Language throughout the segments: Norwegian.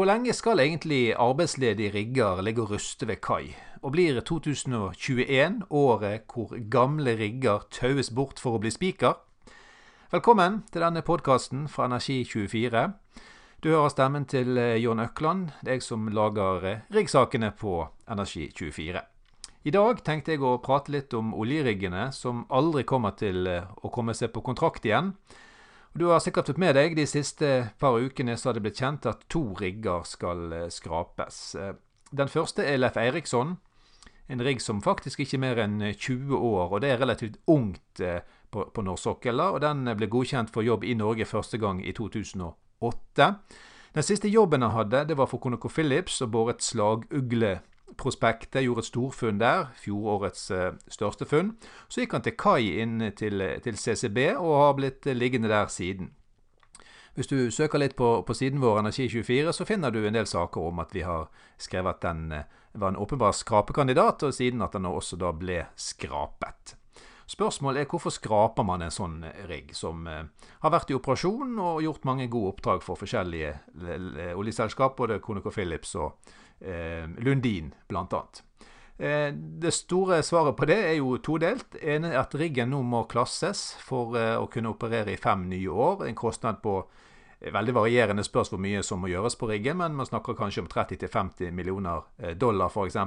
hvor lenge skal egentlig arbeidsledige rigger ligge og ruste ved kai? Og blir 2021 året hvor gamle rigger taues bort for å bli spiker? Velkommen til denne podkasten fra Energi24. Du hører stemmen til eh, Jon Økland, deg som lager eh, riggsakene på Energi24. I dag tenkte jeg å prate litt om oljeriggene som aldri kommer til eh, å komme seg på kontrakt igjen. Du har sikkert fått med deg de siste par ukene så har det blitt kjent at to rigger skal eh, skrapes. Eh, den første er Leif Eiriksson. En rigg som faktisk ikke er mer enn 20 år, og det er relativt ungt eh, på, på norsk sokkel. Og den ble godkjent for jobb i Norge første gang i 2008. Den siste jobben han hadde, det var for ConocoPhillips og boret slagugle prospektet, gjorde et storfunn der, fjorårets uh, største funn. Så gikk han til kai inn til, til, CCB og har blitt liggende der siden. Hvis du søker litt på, på siden vår Energi24, så finner du en del saker om at vi har skrevet at den uh, var en åpenbar skrapekandidat, og siden at den også da ble skrapet. Spørsmålet er hvorfor skraper man en sånn rigg, som eh, har vært i operasjon og gjort mange gode oppdrag for forskjellige oljeselskap, både ConocoPhillips og Eh, Lundin, bl.a. Eh, det store svaret på det er jo todelt. er at riggen nå må klasses for eh, å kunne operere i fem nye år. En kostnad på veldig varierende spørs hvor mye som må gjøres på riggen, men man snakker kanskje om 30-50 millioner dollar f.eks.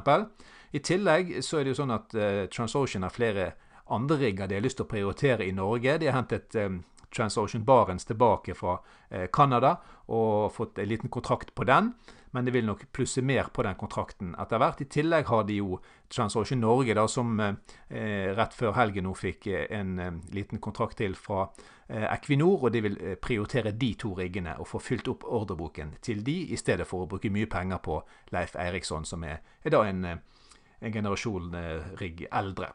I tillegg så er det jo sånn at TransOcean har flere andre rigger de har lyst til å prioritere i Norge. De har hentet TransOcean Barents tilbake fra Canada og fått en liten kontrakt på den men det vil nok plusse mer på den kontrakten etter hvert. I tillegg har de jo TransOcean Norge, da, som eh, rett før helgen nå fikk eh, en eh, liten kontrakt til fra eh, Equinor. Og de vil eh, prioritere de to riggene og få fylt opp ordreboken til de, i stedet for å bruke mye penger på Leif Eiriksson, som er, er da en, eh, en generasjon rigg eldre.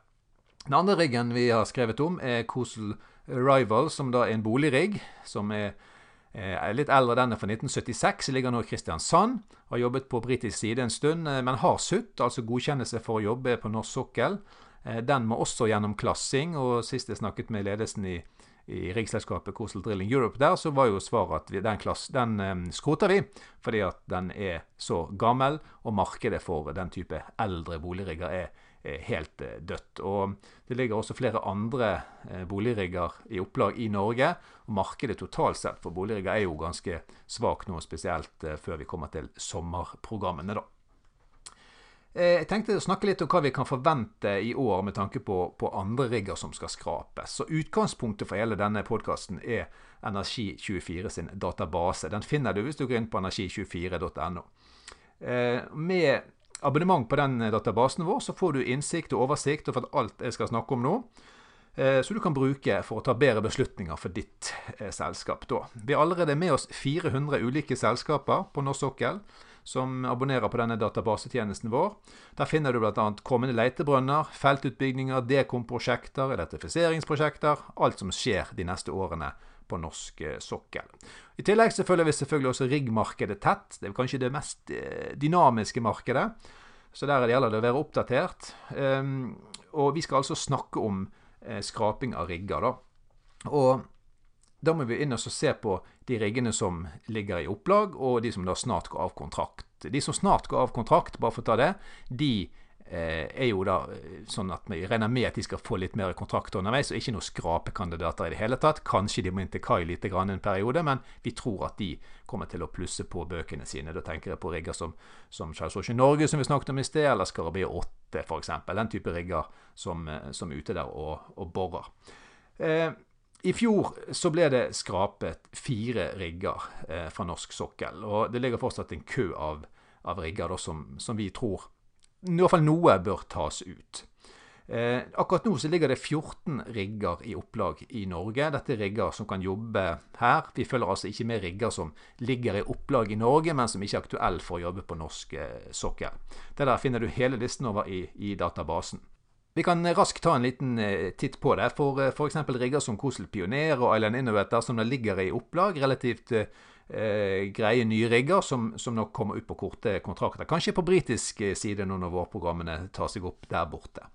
Den andre riggen vi har skrevet om, er Kosel Rival, som da er en boligrigg. som er er litt eldre, den er fra 1976, ligger nå i Kristiansand. Har jobbet på britisk side en stund, eh, men har SUT, altså godkjennelse for å jobbe på norsk sokkel. Eh, den må også gjennom klassing, og sist jeg snakket med ledelsen i, i riksselskapet Coastal Drilling Europe der, så var jo svaret at vi, den, klass, den um, skroter vi, fordi at den er så gammel, og markedet for den type eldre boligrigger er helt eh, dødt. Og Det ligger også flere andre eh, boligrigger i opplag i Norge. og Markedet totalt sett for boligrigger er jo ganske svakt nå, spesielt eh, før vi kommer til sommerprogrammene. da. Jeg tenkte å snakke litt om hva vi kan forvente i år med tanke på, på andre rigger som skal skrapes. Så Utgangspunktet for hele denne podkasten er Energi24 sin database. Den finner du hvis du går inn på energi24.no. Med abonnement på den eh, databasen vår, så får du innsikt og oversikt over alt jeg skal snakke om nå. som så du kan bruke for å ta bedre beslutninger for ditt eh, selskap. Da. Vi har allerede med oss 400 ulike selskaper på norsk sokkel som abonnerer på denne databasetjenesten vår. Der finner du bl.a. kommende letebrønner, feltutbygginger, dekomprosjekter, elektrifiseringsprosjekter, alt som skjer de neste årene på norsk eh, sokkel. I tillegg så følger vi selvfølgelig også riggmarkedet tett. Det er kanskje det mest eh, dynamiske markedet. Så der gjelder det å være oppdatert. Ehm, og vi skal altså snakke om eh, skraping av rigger, da. Og da må vi inn og se på de riggene som ligger i opplag, og de som da snart går av kontrakt. De som snart går av kontrakt, bare for å ta det, de Eh, er jo da eh, sånn at vi regner med at de skal få litt mer kontrakter underveis, og ikke noen skrapekandidater i det hele tatt. Kanskje de må inn til kai litt grann en periode, men vi tror at de kommer til å plusse på bøkene sine. Da tenker jeg på rigger som, som Charles Ocean Norge, som vi snakket om i sted, eller Skarabé 8 f.eks. Den type rigger som, eh, som er ute der og, og borer. Eh, i fjor så ble det skrapet fire rigger eh, fra norsk sokkel. Og det ligger fortsatt en kø av, av rigger da, som, som vi tror i hvert fall noe bør tas ut. Eh, akkurat nå så ligger det 14 rigger i opplag i Norge. Dette er rigger som kan jobbe her. Vi følger altså ikke med rigger som ligger i opplag i Norge, men som ikke er aktuelle for å jobbe på norsk eh, sokkel. Det der finner du hele listen over i, i databasen. Vi kan raskt ta en liten eh, titt på det. For eh, f.eks. rigger som Kosel Pioner og Island Innovator som ligger i opplag, relativt eh, eh, greie nye rigger som, som, nok kommer ut på korte kontrakter. Kanskje på britisk side nå når vårprogrammene tar seg opp der borte.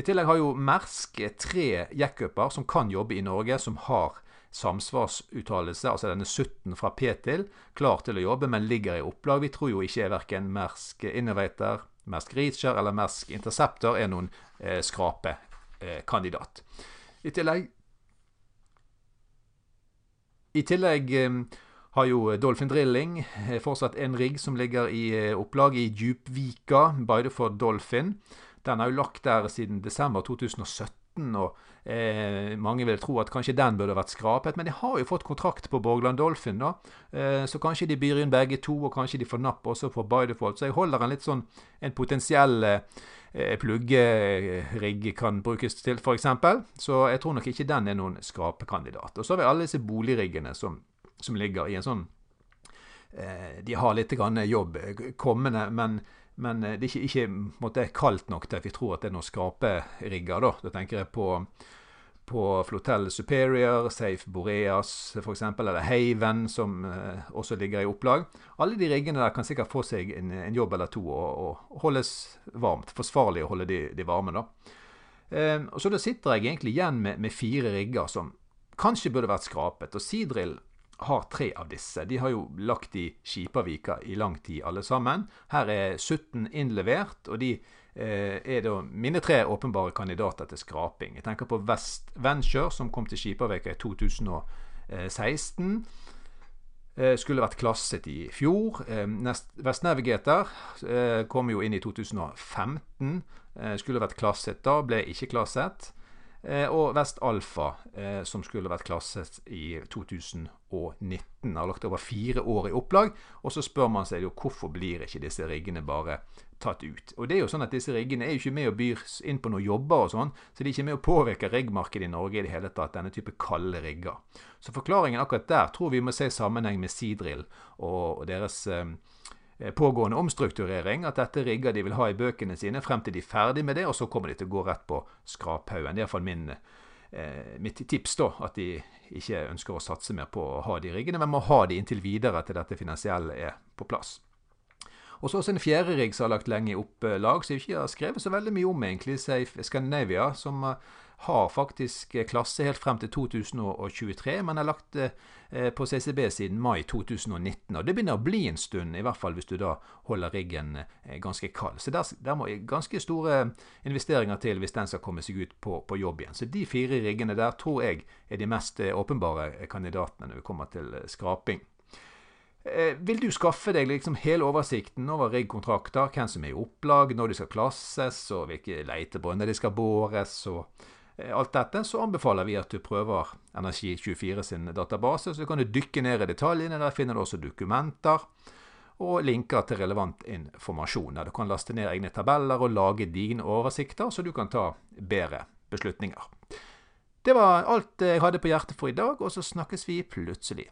I tillegg har jo Mersk tre jackuper som kan jobbe i Norge, som har samsvarsuttalelse, altså denne sutten fra P til, klar til å jobbe, men ligger i opplag. Vi tror jo ikke verken Mersk Innovator, Mersk Reacher eller Mersk Interceptor er noen eh, skrapekandidat. I tillegg i tillegg eh, har jo Dolphin Drilling eh, fortsatt en rigg som ligger i eh, opplag i Djupvika, Bideford Dolphin. Den har jo lagt der siden desember 2017 og eh, mange vil tro at kanskje den burde vært skrapet. Men de har jo fått kontrakt på Borgland Dolphin, da. Eh, så kanskje de byr inn begge to, og kanskje de får napp også på Bidefault. Så jeg holder en litt sånn en potensiell eh, pluggerigg kan brukes til, f.eks. Så jeg tror nok ikke den er noen skrapekandidat. Og så har vi alle disse boligriggene som, som ligger i en sånn eh, De har litt jobb kommende, men men eh, det er ikke, ikke måtte, kaldt nok til at vi tror at det er noen skraperigger. Da Da tenker jeg på, på Flotel Superior, Safe Boreas f.eks., eller Haven, som eh, også ligger i opplag. Alle de riggene der kan sikkert få seg en, en jobb eller to og, og, holdes varmt. Forsvarlig å holde de, de varme. da. Eh, Så da sitter jeg egentlig igjen med, med fire rigger som kanskje burde vært skrapet. Og Seadrill har tre av disse. De har jo lagt i Skipavika i lang tid, alle sammen. Her er 17 innlevert, og de eh, er da mine tre åpenbare kandidater til skraping. Jeg tenker på West Venture, som kom til Skipavika i 2016. Eh, skulle vært klasset i fjor. Eh, West Navigator eh, kom jo inn i 2015. Eh, skulle vært klasset da, ble ikke klasset. Eh, og Vest Alfa, eh, som skulle vært klasset i 2019. Har lagt over fire år i opplag. Og så spør man seg jo hvorfor blir ikke disse riggene bare tatt ut. Og det er jo sånn at Disse riggene er jo ikke med å byr inn på noen jobber, og sånn, så de er ikke med å påvirke riggmarkedet i Norge i det hele tatt. Denne type kalde rigger. Så forklaringen akkurat der tror vi må se i sammenheng med Seadrill og deres Eh, pågående omstrukturering. At dette rigger de vil ha i bøkene sine frem til de er ferdig med det, og så kommer de til å gå rett på skraphaugen. Det er iallfall min, eh, mitt tips, da. At de ikke ønsker å satse mer på å ha de riggene, men må ha de inntil videre til dette finansielle er på plass. Og så også en fjerde rigg som har lagt lenge i opplag, som jeg ikke har skrevet så veldig mye om, egentlig, Safe Scandinavia, som eh, har faktisk eh, klasse helt frem til 2023, men har lagt eh, på CCB siden mai 2019. Og det begynner å bli en stund, i hvert fall hvis du da holder riggen ganske kald. Så der, der må ganske store investeringer til hvis den skal komme seg ut på, på jobb igjen. Så de fire riggene der tror jeg er de mest åpenbare kandidatene når vi kommer til skraping. Eh, vil du skaffe deg liksom hele oversikten over riggkontrakter, hvem som er i opplag, når de skal klasses, og hvilke leitebrønner de skal bores, og eh, alt dette, så anbefaler vi at du prøver Energi24 sin database. Så kan du dykke ned i detaljene. Der finner du også dokumenter og linker til relevant informasjon. Der du kan laste ned egne tabeller og lage dine oversikter, så du kan ta bedre beslutninger. Det var alt jeg hadde på hjertet for i dag, og så snakkes vi plutselig.